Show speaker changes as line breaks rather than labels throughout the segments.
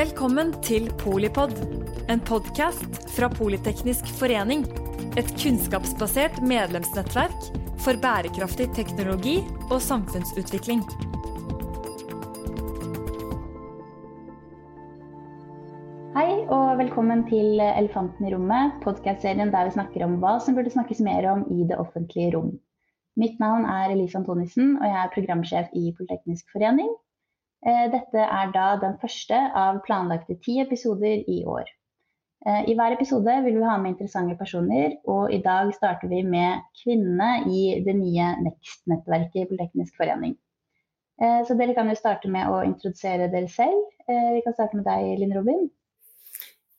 Velkommen til Polipod, en podkast fra Politeknisk forening. Et kunnskapsbasert medlemsnettverk for bærekraftig teknologi og samfunnsutvikling.
Hei og velkommen til Elefanten i rommet, podkastserien der vi snakker om hva som burde snakkes mer om i det offentlige rom. Mitt navn er Elise Antonissen, og jeg er programsjef i Politeknisk forening. Eh, dette er da den første av planlagte ti episoder i år. Eh, I hver episode vil vi ha med interessante personer, og i dag starter vi med kvinnene i det nye Next-nettverket på Teknisk forening. Eh, så dere kan jo starte med å introdusere dere selv. Vi kan starte med deg, Linn Robin.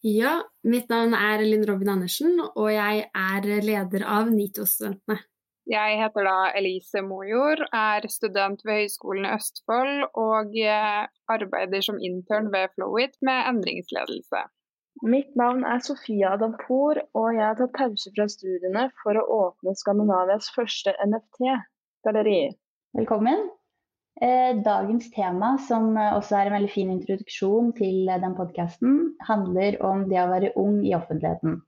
Ja, mitt navn er Linn Robin Andersen, og jeg er leder av NITO-studentene.
Jeg heter da Elise Mojord, er student ved Høgskolen i Østfold og eh, arbeider som intern ved Flowit med endringsledelse.
Mitt navn er Sofia Adampour, og jeg har tatt pause fra studiene for å åpne Skandinavias første NFT-galleri.
Velkommen. Eh, dagens tema, som også er en veldig fin introduksjon til den podkasten, handler om det å være ung i offentligheten.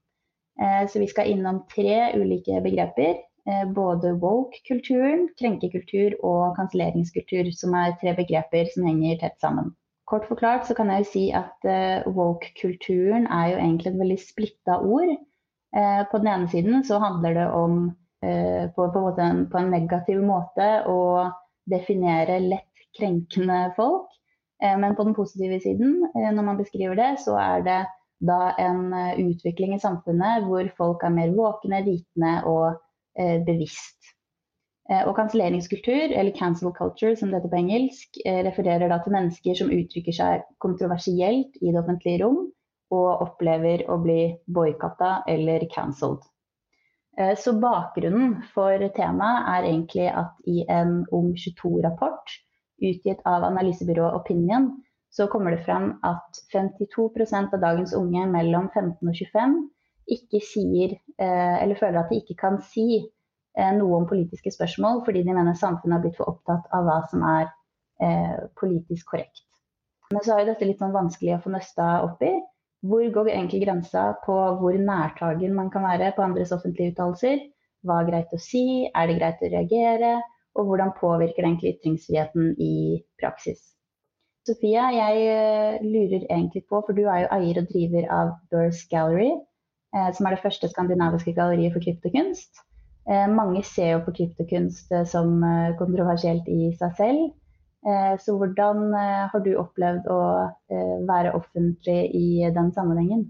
Eh, så vi skal innom tre ulike begreper. Eh, både woke-kulturen, krenkekultur og kanselleringskultur, som er tre begreper som henger tett sammen. Kort forklart så kan jeg jo si at uh, woke-kulturen er jo egentlig et veldig splitta ord. Uh, på den ene siden så handler det om på, på, en, på, en, negativ måte å definere lett krenkende folk. men på den positive siden, når man beskriver det, så er det da en utvikling i samfunnet hvor folk er mer våkne, vitende og Eh, bevisst. Eh, og kanselleringskultur, eller cancel culture som det heter på engelsk, eh, refererer da til mennesker som uttrykker seg kontroversielt i det offentlige rom, og opplever å bli boikotta eller cancelled. Så bakgrunnen for temaet er egentlig at i en Ung 22-rapport utgitt av analysebyrået Opinion, så kommer det frem at 52% av dagens unge mellom 15 og 25 ikke sier, eh, eller føler at de ikke kan si eh, noe om politiske spørsmål fordi de mener samfunnet har blitt for opptatt av hva som er eh, politisk korrekt. Men så er jo dette litt sånn vanskelig å få nøsta opp i. Hvor går egentlig grensa på hvor nærtagen man kan være på andres offentlige uttalelser? Hva er greit å si? Er det greit å reagere? Og hvordan påvirker det egentlig ytringsfriheten i praksis? Sofia, jeg lurer egentlig på, for du er jo eier og driver av Burst Gallery, som er det første skandinaviske galleriet for kryptokunst. Eh, mange ser jo på kryptokunst eh, som kontroversielt i seg selv. Så hvordan har du opplevd å være offentlig i den sammenhengen?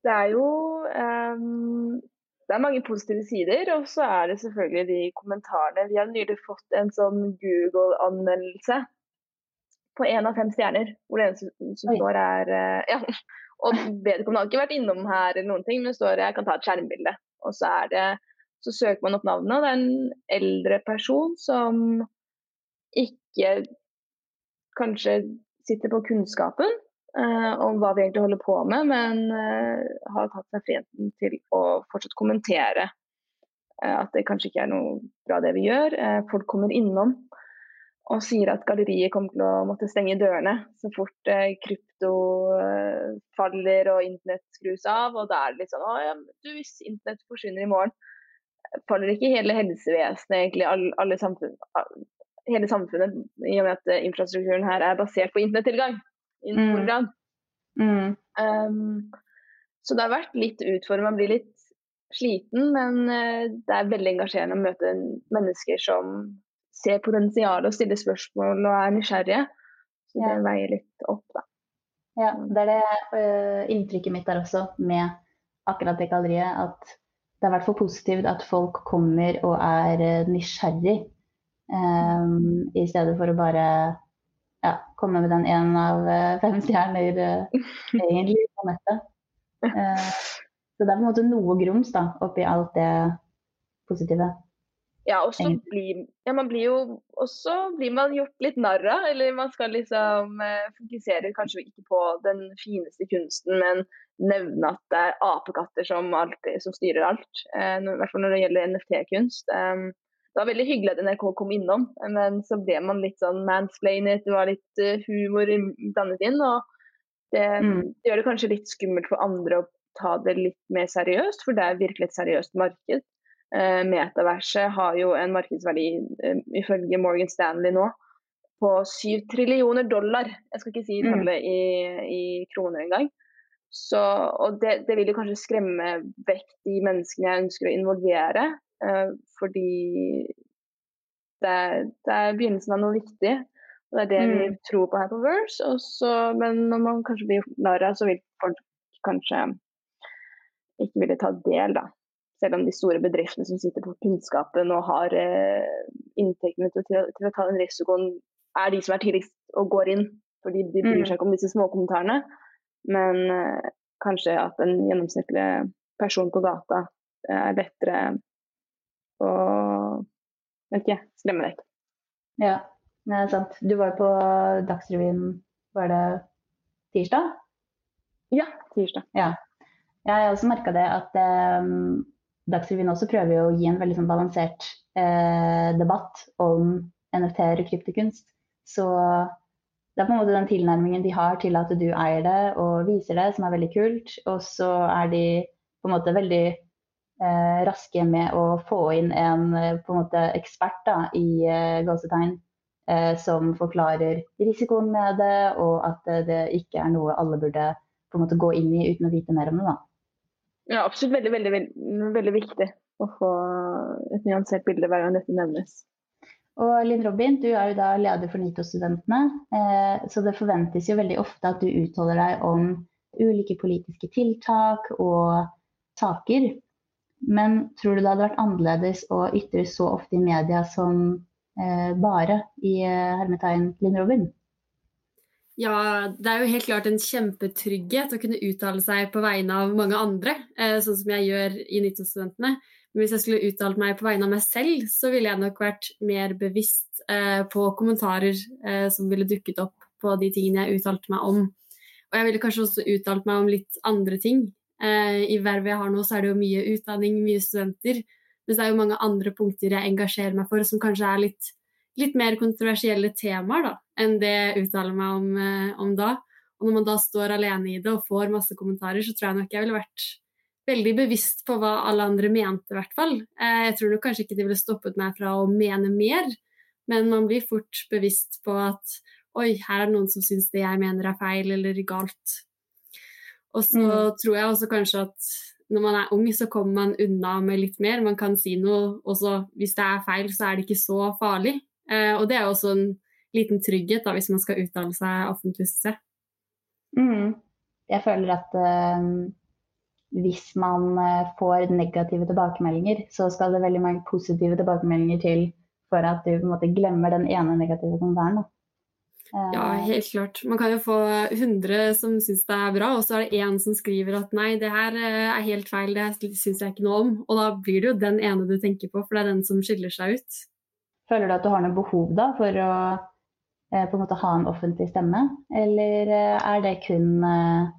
Det er jo um, det er mange positive sider, og så er det selvfølgelig de kommentarene. Vi har nylig fått en sånn Google-anmeldelse på én av fem stjerner, hvor det eneste som står er ja, og vedkommende har ikke vært innom her, eller noen ting, men det står jeg kan ta et skjermbilde. Og så, det, så søker man opp navnet, og det er en eldre person som ikke kanskje sitter på kunnskapen eh, om hva vi egentlig holder på med, men eh, har tatt seg friheten til å fortsatt kommentere eh, at det kanskje ikke er noe bra det vi gjør. Eh, folk kommer innom og sier at galleriet kommer til å måtte stenge dørene så fort eh, krypto eh, faller og internett skrus av. Og da er det litt sånn ja, du, hvis internett forsvinner i morgen, faller ikke hele helsevesenet, egentlig alle, alle samfunn, hele samfunnet, i og med at eh, infrastrukturen her er basert på internettilgang i stor mm. Mm. Um, så det har vært litt utfordrende. Man blir litt sliten, men uh, det er veldig engasjerende å møte mennesker som ser potensialet og stiller spørsmål og er nysgjerrige. Så det ja. veier litt opp, da.
Ja, det er det uh, inntrykket mitt der også, med akkurat det galleriet. At det er i hvert fall positivt at folk kommer og er uh, nysgjerrig. Um, I stedet for å bare ja, komme med den én av uh, fem stjerner egentlig på nettet. så det er på en måte noe grums da, oppi alt det positive.
Ja, og så blir, ja, man blir jo også blir man gjort litt narr av. Eller man skal liksom eh, fokusere kanskje ikke på den fineste kunsten, men nevne at det er apekatter som, alltid, som styrer alt. Eh, I hvert fall når det gjelder NFT-kunst. Eh, det var veldig hyggelig at NRK kom innom, men så ble man litt sånn mansplainet, det var litt uh, humor blandet inn. og Det,
Mm.
det gjør det kanskje litt skummelt for andre å ta det litt mer seriøst, for det er virkelig et seriøst marked. Eh, Metaverset har jo en markedsverdi eh, ifølge Morgan Stanley nå på 7 trillioner dollar. Jeg skal ikke si
Mm.
tallet i, i kroner engang. Så, og det, det vil jo kanskje skremme vekk de menneskene jeg ønsker å involvere, eh, fordi det er, det er begynnelsen av noe viktig. Og det er det vi
Mm.
tror på her på Verse. Også, men når man kanskje blir narr av, så vil folk kanskje ikke ville ta del, da. Selv om de store bedriftene som sitter på kunnskapen og har eh, inntektene til, til, å ta den risikoen, er de som er tidligst og går inn. Fordi de bryr
Mm.
seg ikke om disse småkommentarene. Men eh, kanskje at en gjennomsnittlig person på gata eh, er lettere å vet ikke, skremme vekk.
Ja, det er sant. Du var jo på Dagsrevyen, var det tirsdag?
Ja, tirsdag.
Ja. Jeg har også merka det at eh, Dagsrevyen også prøver jo å gi en veldig sånn balansert eh, debatt om NFT-er og kryptokunst. Så det er på en måte den tilnærmingen de har til at du eier det og viser det, som er veldig kult. Og så er de på en måte veldig eh, raske med å få inn en en måte ekspert da, i eh, gåsetegn eh, som forklarer risikoen med det, og at det ikke er noe alle burde på en måte gå inn i uten å vite mer om det. da.
Ja, absolutt veldig, veldig, veldig, veldig viktig å få et nyansert bilde hver gang dette nevnes.
Og Linn Robin, du er jo da leder for NITO-studentene, eh, så det forventes jo veldig ofte at du uttaler deg om ulike politiske tiltak og saker. Men tror du det hadde vært annerledes å ytre så ofte i media som eh, bare i eh, hermetegn Linn Robin?
Ja, det er jo helt klart en kjempetrygghet å kunne uttale seg på vegne av mange andre, eh, sånn som jeg gjør i NITO-studentene. Men hvis jeg skulle uttalt meg på vegne av meg selv, så ville jeg nok vært mer bevisst eh, på kommentarer eh, som ville dukket opp på de tingene jeg uttalte meg om. Og jeg ville kanskje også uttalt meg om litt andre ting. I vervet jeg har nå, så er det jo mye utdanning, mye studenter. Mens det er jo mange andre punkter jeg engasjerer meg for, som kanskje er litt, litt mer kontroversielle temaer da, enn det jeg uttaler meg om, eh, om da. Og når man da står alene i det og får masse kommentarer, så tror jeg nok jeg ville vært veldig bevisst på hva alle andre mente, i hvert fall. Eh, jeg tror nok kanskje ikke de ville stoppet meg fra å mene mer, men man blir fort bevisst på at oi, her er det noen som syns det jeg mener er feil eller galt. Og så
Mm.
tror jeg også kanskje at når man er ung, så kommer man unna med litt mer. Man kan si noe, og så hvis det er feil, så er det ikke så farlig. Eh, og det er også en liten trygghet da, hvis man skal uttale seg offentlig.
Mm. Jeg føler at uh, hvis man eh, får negative tilbakemeldinger, så skal det veldig mange positive tilbakemeldinger til for at du på en måte glemmer den ene negative kommentaren. Eh,
Ja, helt klart. Man kan jo få 100 som syns det er bra, og så er det én som skriver at nei, det her er helt feil, det syns jeg ikke noe om. Og da blir det jo den ene du tenker på, for det er den som skiller seg ut.
Føler du at du har noe behov da for å eh, på en måte ha en offentlig stemme, eller eh, er det kun eh,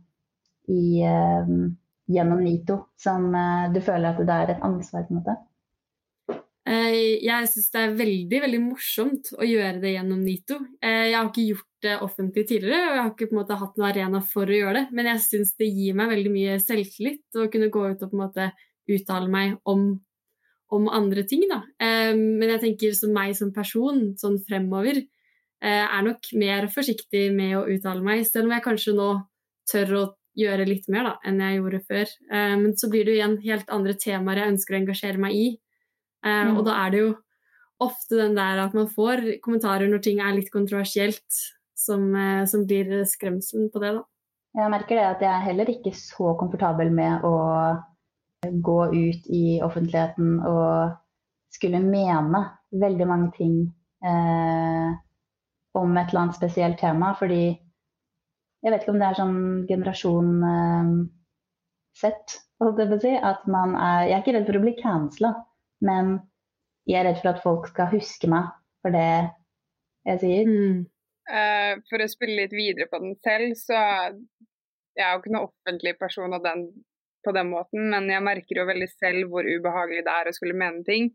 i, gjennom NITO som du føler at det er et ansvar? på en måte?
Jeg syns det er veldig veldig morsomt å gjøre det gjennom NITO. Jeg har ikke gjort det offentlig tidligere, og jeg har ikke på en måte hatt noen arena for å gjøre det, men jeg syns det gir meg veldig mye selvtillit å kunne gå ut og på en måte uttale meg om, om andre ting. Da. Eh, Men jeg tenker som meg som person, sånn fremover, eh, er nok mer forsiktig med å uttale meg, selv om jeg kanskje nå tør å gjøre litt mer da, enn jeg gjorde før. Eh, Men så blir det jo igjen helt andre temaer jeg ønsker å engasjere meg i. Eh,
Mm.
Og da er det jo ofte den der at man får kommentarer når ting er litt kontroversielt, som, som blir skremselen på det, da.
Jeg merker det at jeg er heller ikke så komfortabel med å gå ut i offentligheten og skulle mene veldig mange ting eh, om et eller annet spesielt tema. Fordi jeg vet ikke om det er sånn generasjon eh, sett, holdt jeg på å si. At man er Jeg er ikke redd for å bli cancela, men jeg er redd for at folk skal huske meg for det jeg sier.
Mm.
Uh, for å spille litt videre på den selv, så jeg er jo ikke noen offentlig person av den, på den måten, men jeg merker jo veldig selv hvor ubehagelig det er å skulle mene ting.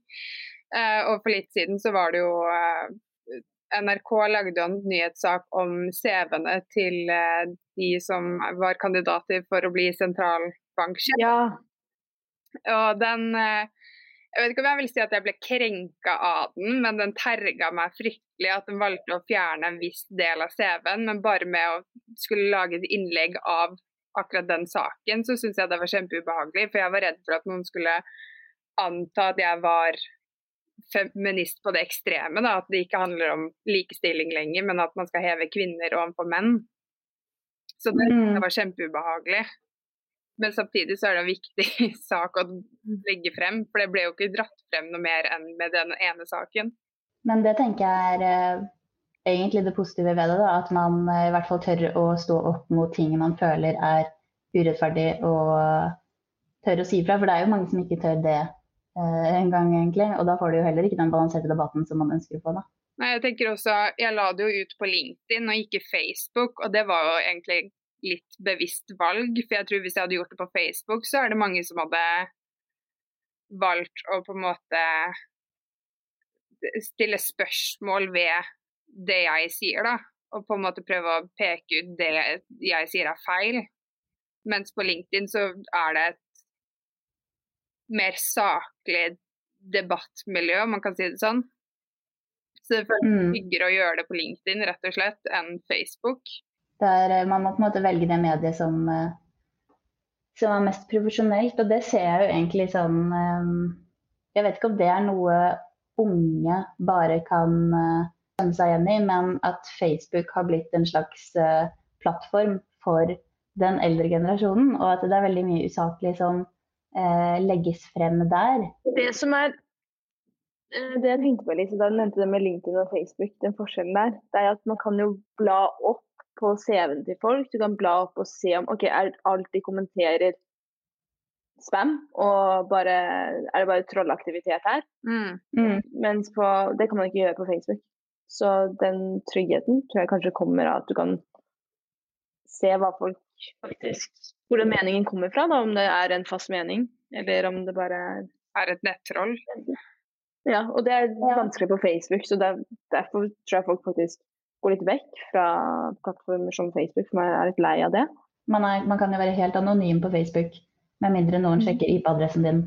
Eh, og for litt siden så var det jo eh, NRK lagde jo en nyhetssak om CV-ene til eh, de som var kandidater for å bli sentralbanksjef.
Ja.
Og den Jeg vet ikke om jeg vil si at jeg ble krenka av den, men den terga meg fryktelig at den valgte å fjerne en viss del av CV-en. Men bare med å skulle lage et innlegg av akkurat den saken, så syns jeg det var kjempeubehagelig. For jeg var redd for at noen skulle anta at jeg var feminist på det ekstreme. Da, at det ikke handler om likestilling lenger, men at man skal heve kvinner overfor menn. Så det,
Mm.
det var kjempeubehagelig. Men samtidig så er det en viktig sak å legge frem, for det ble jo ikke dratt frem noe mer enn med den ene saken.
Men det tenker jeg er eh, egentlig det positive ved det. Da, at man eh, i hvert fall tør å stå opp mot ting man føler er urettferdig, og tør å si fra. For det er jo mange som ikke tør det eh, engang, egentlig. Og da får du jo heller ikke den balanserte debatten som man ønsker å få, da.
Nei, jeg tenker også, jeg la det jo ut på LinkedIn og ikke Facebook, og det var jo egentlig litt bevisst valg. For jeg tror hvis jeg hadde gjort det på Facebook, så er det mange som hadde valgt å på en måte stille spørsmål ved det jeg sier, da. Og på en måte prøve å peke ut det jeg sier er feil. Mens på LinkedIn så er det et mer saklig debattmiljø, om man kan si det sånn. Så det føles
Mm.
tryggere å gjøre det på LinkedIn rett og slett enn Facebook.
Der eh, man må på en måte velge det mediet som, eh, som er mest profesjonelt. Og det ser jeg jo egentlig sånn eh, Jeg vet ikke om det er noe unge bare kan kjenne seg igjen i, men at Facebook har blitt en slags eh, plattform for den eldre generasjonen. Og at det er veldig mye usaklig som eh, legges frem der.
Det som er eh, det jeg tenkte på, Lise, da du nevnte det med LinkedIn og Facebook, den forskjellen der, det er at man kan jo bla opp på CV-en til folk. Du kan bla opp og se om ok, er alt de kommenterer spam, og bare, er det bare trollaktivitet her?
Mm.
Mm.
Mens på, det kan man ikke gjøre på Facebook. Så den tryggheten tror jeg kanskje kommer av at du kan se hva folk faktisk Hvor den meningen kommer fra, da, om det er en fast mening, eller om det bare er
et nettroll.
Ja, og det er vanskelig på Facebook, så der, derfor tror jeg folk faktisk går litt vekk fra plattformer som Facebook, for jeg er litt lei av det.
Man, er, man kan jo være helt anonym på Facebook, med mindre noen sjekker IP-adressen din.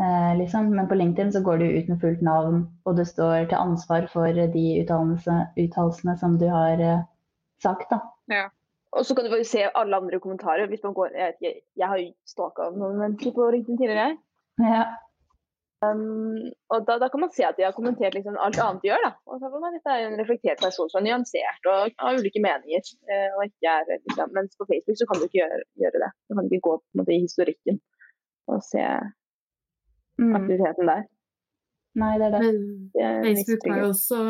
Eh, liksom. Men på LinkedIn så går du ut med fullt navn, og du står til ansvar for de uttalelse- uttalelsene som du har eh, sagt. Da.
Og så kan du bare se alle andre kommentarer. hvis man går, Jeg, vet ikke, jeg har jo stalka noen mennesker på LinkedIn tidligere. jeg.
Ja.
Og da, da kan man se at de har kommentert liksom alt annet de gjør. da. Og så, «Nei, Dette er en reflektert person som er nyansert og har ulike meninger. eh, og ikke er, liksom. Mens på Facebook så kan du ikke gjøre, gjøre det. Du kan ikke gå på en måte, i historikken og se. Aktiviteten der.
Nei, det er det.
Men Facebook har jo også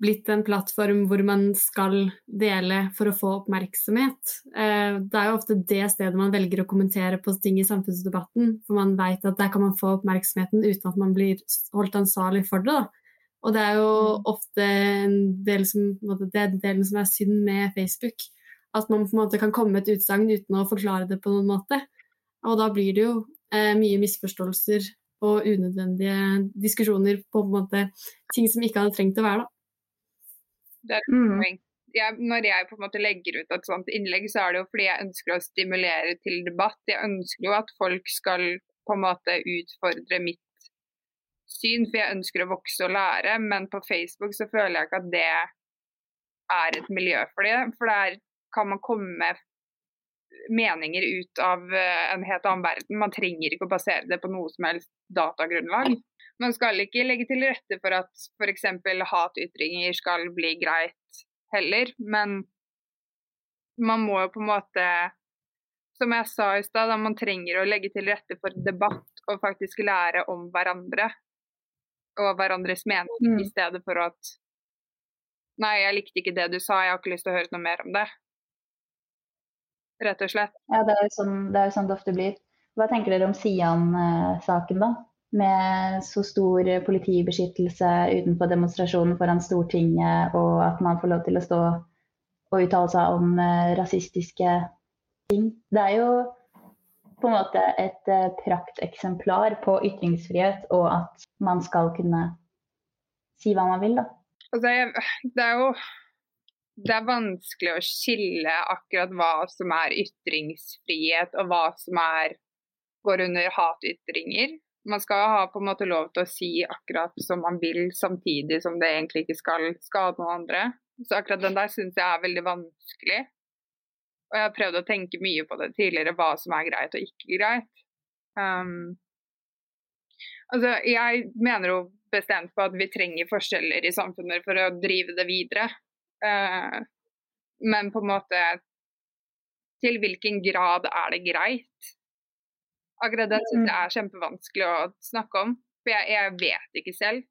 blitt en plattform hvor man skal dele for å få oppmerksomhet. Eh, Det er jo ofte det stedet man velger å kommentere på ting i samfunnsdebatten, for man vet at der kan man få oppmerksomheten uten at man blir holdt ansvarlig for det. Og det er jo
Mm.
ofte en del som, det er den delen som er synd med Facebook. At man på en måte kan komme med et utsagn uten å forklare det på noen måte. Og da blir det jo eh, mye misforståelser og unødvendige diskusjoner på en måte ting som ikke hadde trengt å være da.
Det er et
Mm.
poeng. Jeg, når jeg på en måte legger ut et sånt innlegg, så er det jo fordi jeg ønsker å stimulere til debatt. Jeg ønsker jo at folk skal på en måte utfordre mitt syn, for jeg ønsker å vokse og lære. Men på Facebook så føler jeg ikke at det er et miljø for det. For der kan man komme med meninger ut av eh, en helt annen verden. Man trenger ikke å basere det på noe som helst datagrunnlag. Man skal ikke legge til rette for at f.eks. hatytringer skal bli greit heller, men man må jo på en måte Som jeg sa i stad, man trenger å legge til rette for debatt og faktisk lære om hverandre og hverandres mening,
Mm.
i stedet for at Nei, jeg likte ikke det du sa, jeg har ikke lyst til å høre noe mer om det. Rett og slett.
Ja, det er, jo sånn, det er sånn det ofte blir. Hva tenker dere om Sian-saken, da? Med så stor politibeskyttelse utenfor demonstrasjonen foran Stortinget, og at man får lov til å stå og uttale seg om eh, rasistiske ting. Det er jo på en måte et eh, prakteksemplar på ytringsfrihet, og at man skal kunne si hva man vil, da.
Altså, jeg, det er jo det er vanskelig å skille akkurat hva som er ytringsfrihet og hva som er, går under hatytringer. Man skal ha på en måte lov til å si akkurat som man vil, samtidig som det egentlig ikke skal skade noen andre. Så akkurat den der syns jeg er veldig vanskelig. Og jeg har prøvd å tenke mye på det tidligere, hva som er greit og ikke greit. Um, altså, jeg mener jo bestemt på at vi trenger forskjeller i samfunnet for å drive det videre. Uh, men på en måte Til hvilken grad er det greit? Akkurat det syns jeg er kjempevanskelig å snakke om. For jeg, jeg vet ikke selv.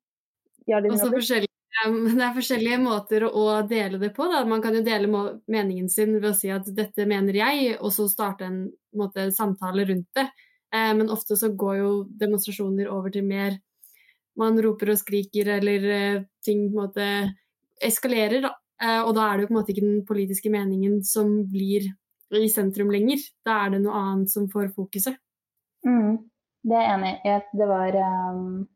Ja, det, det, er forskjellige måter å dele det på. Da. Man kan jo dele meningen sin ved å si at 'dette mener jeg', og så starte en måte, samtale rundt det. Eh, men ofte så går jo demonstrasjoner over til mer man roper og skriker, eller eh, ting på en måte eskalerer. Da. Eh, og da er det jo på en måte ikke den politiske meningen som blir i sentrum lenger. Da er det noe annet som får fokuset.
Mm, det er jeg enig i. Det var um,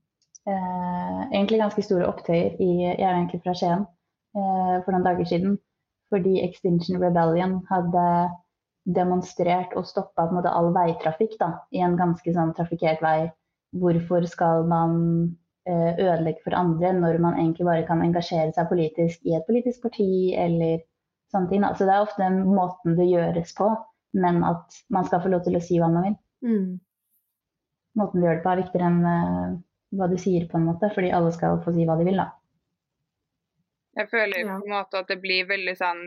eh, egentlig ganske store opptøyer i Jeg er egentlig fra Skien eh, for noen dager siden. Fordi Extinction Rebellion hadde demonstrert og stoppa all veitrafikk da, i en ganske sånn trafikkert vei. Hvorfor skal man Eh, ødelegge for andre når man egentlig bare kan engasjere seg politisk i et politisk parti eller sånne ting. Så det er ofte måten det gjøres på, men at man skal få lov til å si hva man vil. Mm. Måten du gjør det på er viktigere enn uh, hva du sier, på en måte, fordi alle skal få si hva de vil, da.
Jeg føler ja. på en måte at det blir veldig sånn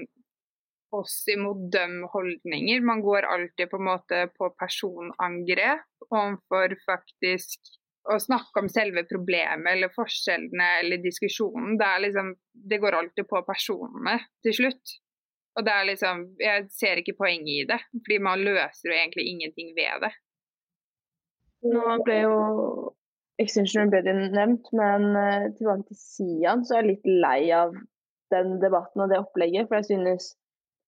oss imot dem-holdninger. Man går alltid på en måte på personangrep overfor faktisk å snakke om selve problemet eller forskjellene eller diskusjonen. Det, liksom, det går alltid på personene til slutt. Og det er liksom Jeg ser ikke poenget i det, fordi man løser jo egentlig ingenting ved det.
Nå ble jo Extinction Rebellion nevnt, men uh, tilbake til Sian, så er jeg litt lei av den debatten og det opplegget. For jeg synes,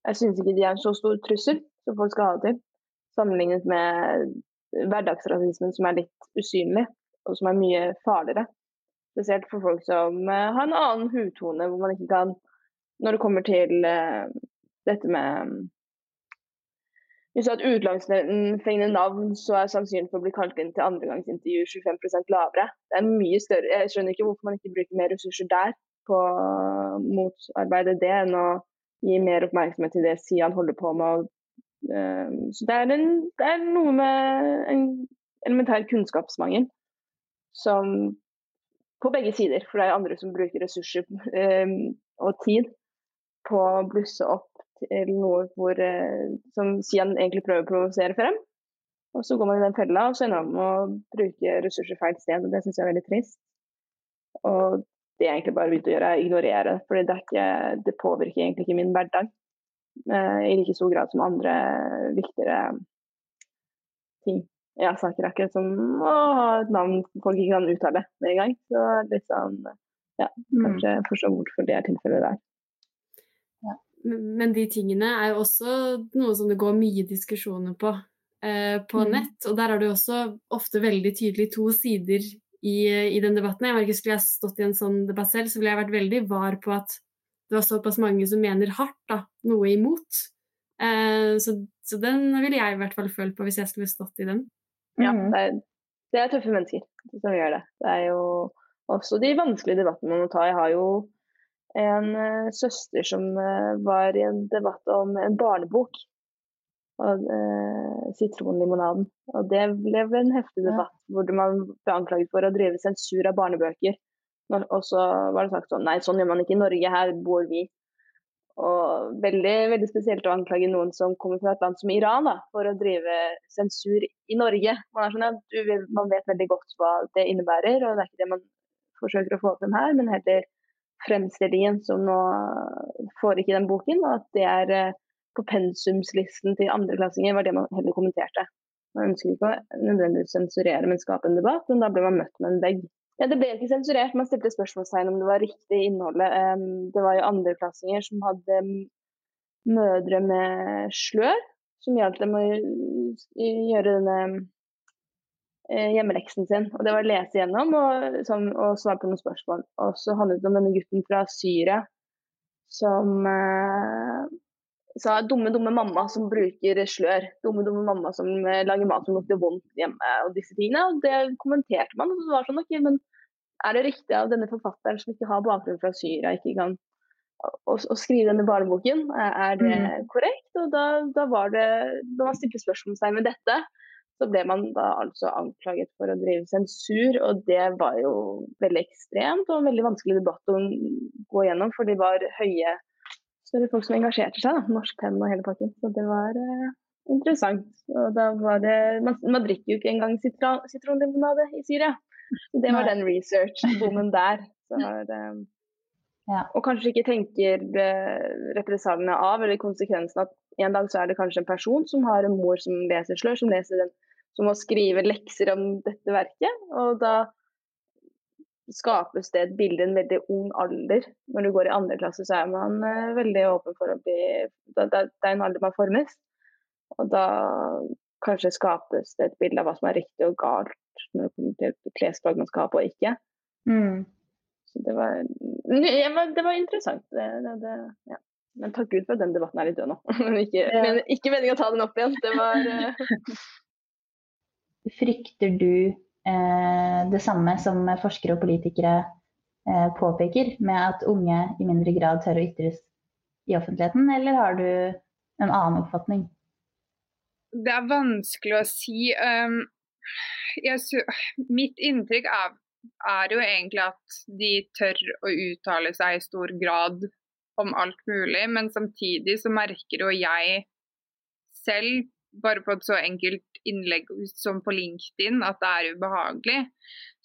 jeg synes ikke de er en så stor trussel som folk skal ha det til. Sammenlignet med hverdagsrasismen som er litt usynlig og som er mye farligere. Spesielt for folk som uh, har en annen hudtone, hvor man ikke kan Når det kommer til uh, dette med Hvis du har et utenlandsfengende navn, så er sannsynligheten for å bli kalt inn til andregangsintervju 25% lavere. Det er mye større. Jeg skjønner ikke hvorfor man ikke bruker mer ressurser der på å motarbeide det, enn å gi mer oppmerksomhet til det Sian holder på med. Uh, så det er, en, det er noe med en elementær kunnskapsmangel som på begge sider, for det er andre som bruker ressurser um, og tid på å blusse opp til noe hvor, uh, som Sian egentlig prøver å provosere frem. Og så går man i den fella og så ender man med å bruke ressurser feil sted. og Det syns jeg er veldig trist. Og det jeg egentlig bare begynte å gjøre, er ignorere det. For det, det, påvirker egentlig ikke min hverdag uh, i like stor grad som andre viktigere ting ja, saker akkurat som å ha et navn folk ikke kan uttale med en gang. Så litt sånn ja, mm. kanskje mm. forstå hvorfor det er tilfellet der.
Men de tingene er jo også noe som det går mye diskusjoner på eh, på mm. nett. Og der er det jo også ofte veldig tydelig to sider i, i den debatten. Jeg merker Skulle jeg stått i en sånn debatt selv, så ville jeg vært veldig var på at det var såpass mange som mener hardt da, noe imot. Eh, så, så den ville jeg i hvert fall følt på hvis jeg skulle stått i den.
Ja, mm. det er, det er, tøffe mennesker som gjør det. Det er jo også de vanskelige debattene man må ta. Jeg har jo en uh, søster som uh, var i en debatt om en barnebok. Og, uh, 'Sitronlimonaden'. Og det ble en heftig debatt ja. hvor man ble anklaget for å drive sensur av barnebøker. Og så var det sagt sånn Nei, sånn gjør man ikke i Norge, her bor vi. Og veldig, veldig spesielt å anklage noen som kommer fra et land som Iran da, for å drive sensur i Norge. Man, sånn, ja, du, man, vet veldig godt hva det innebærer, og det er ikke det man forsøker å få frem her, men heller fremstillingen som nå foregikk i den boken, og at det er eh, på pensumslisten til andreklassinger, var det man heller kommenterte. Man ønsker ikke å nødvendigvis sensurere, men skape en debatt, men da ble man møtt med en vegg. Ja, Det ble ikke sensurert. Man stilte spørsmålstegn om det var riktig innholdet. Det var jo andreklassinger som hadde mødre med slør, som hjalp dem å gjøre denne hjemmeleksen sin. og Det var å lese gjennom og, som, og svare på noen spørsmål. Og så handlet det om denne gutten fra Syria som eh, sa 'dumme, dumme mamma som bruker slør'. 'Dumme, dumme mamma som eh, lager mat som lukter vondt hjemme', og disse tingene. Og det kommenterte man. Og så var det sånn, ok, men er det riktig av denne forfatteren som ikke har bakgrunn fra Syria, ikke kan å, å skrive denne barneboken? Er det mm. korrekt? Og da, da var det Da man stilte spørsmålstegn med dette, så ble man da altså anklaget for å drive sensur, og det var jo veldig ekstremt og en veldig vanskelig debatt å gå gjennom, for de var høye større folk som engasjerte seg, da, norsk penn og hele pakken. Så det var eh, interessant. Og da var det man, man drikker jo ikke engang sitronlimonade i Syria. Så det var Nei. den research-bommen der. Var, eh, ja. Og kanskje ikke tenker eh, represaliene av, eller konsekvensen at en dag så er det kanskje en person som har en mor som leser slør, som leser den som å skrive lekser om dette verket. Og da skapes det et bilde i en veldig ung alder. Når du går i andre klasse, så er man uh, veldig åpen for å bli Det, er en alder man formes. Og da kanskje skapes det et bilde av hva som er riktig og galt når det kommer til klesplagg man skal ha på og ikke. Mm. Så det var, det var interessant. Det, det, ja. Men takk Gud for at den debatten er litt død nå. Men ikke, men, ikke meningen å ta den opp igjen. Det var uh...
Frykter du eh, det samme som forskere og politikere eh, påpeker, med at unge i mindre grad tør å ytres i offentligheten, eller har du en annen oppfatning?
Det er vanskelig å si. Um, jeg, mitt inntrykk er, er, jo egentlig at de tør å uttale seg i stor grad om alt mulig, men samtidig så merker jo jeg selv, bare på et så enkelt innlegg som på LinkedIn at det er ubehagelig.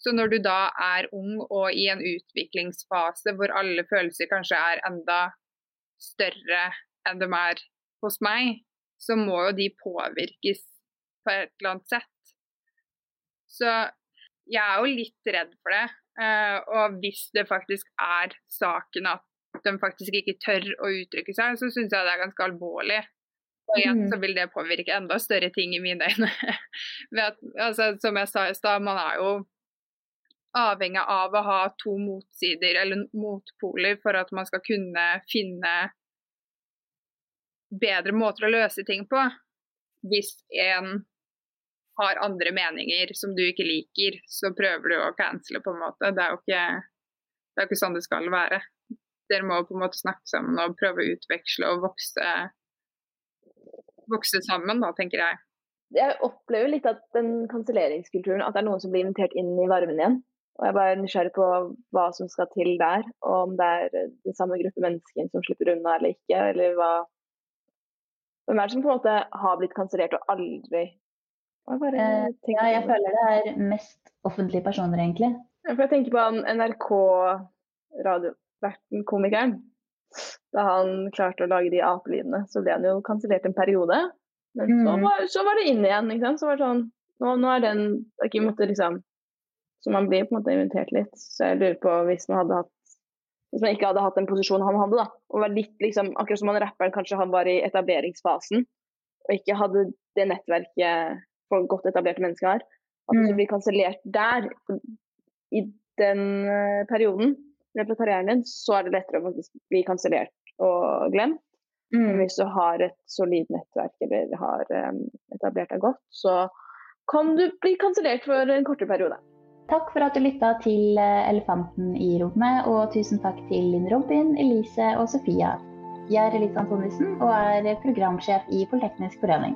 Så når du da er ung og i en utviklingsfase hvor alle følelser kanskje er enda større enn de er hos meg, så må jo de påvirkes på et eller annet sett. Så jeg er jo litt redd for det. Uh, og hvis det faktisk er saken at de faktisk ikke tør å uttrykke seg, så syns jeg det er ganske alvorlig. Og igjen mm. så vil det påvirke enda større ting i mine øyne. altså, som jeg sa i stad, man er jo avhengig av å ha to motsider eller motpoler for at man skal kunne finne bedre måter å løse ting på. Hvis en har andre meninger som du ikke liker, så prøver du å cancele, på en måte. Det er jo ikke, det er ikke sånn det skal være. Dere må på en måte snakke sammen og prøve å utveksle og vokse vokse sammen, da, tenker jeg.
Jeg opplever litt at den kanselleringskulturen, at det er noen som blir invitert inn i varmen igjen. Og jeg er bare nysgjerrig på hva som skal til der, og om det er den samme gruppe mennesker som slipper unna eller ikke, eller hva Hvem er det som på en måte har blitt kansellert og aldri
jeg eh, Ja, jeg føler det er mest offentlige personer, egentlig.
Ja, for jeg tenker på NRK-radioverten, komikeren. Da han klarte å lage de apelydene, så ble han jo kansellert en periode. Men mm. så, var, så, var, det inn igjen. ikke sant? Så var det sånn Nå, nå er den ikke måtte liksom Så man blir på en måte invitert litt. Så jeg lurer på hvis man hadde hatt hvis man ikke hadde hatt den posisjonen han hadde, da, og var litt liksom, akkurat som han rapperen kanskje han var i etableringsfasen, og ikke hadde det nettverket for godt etablerte mennesker har, at mm. du blir kansellert der, i den uh, perioden, på karrieren din, så er det lettere å faktisk bli kansellert og glemt. Mm. Hvis du har et solid nettverk eller har um, etablert deg godt, så kan du bli kansellert for en kortere periode.
Takk for at du lytta til eh, Elefanten i rommet, og tusen takk til Linn Robin, Elise og Sofia. Jeg er Elise Antonissen og er programsjef i Politeknisk forening.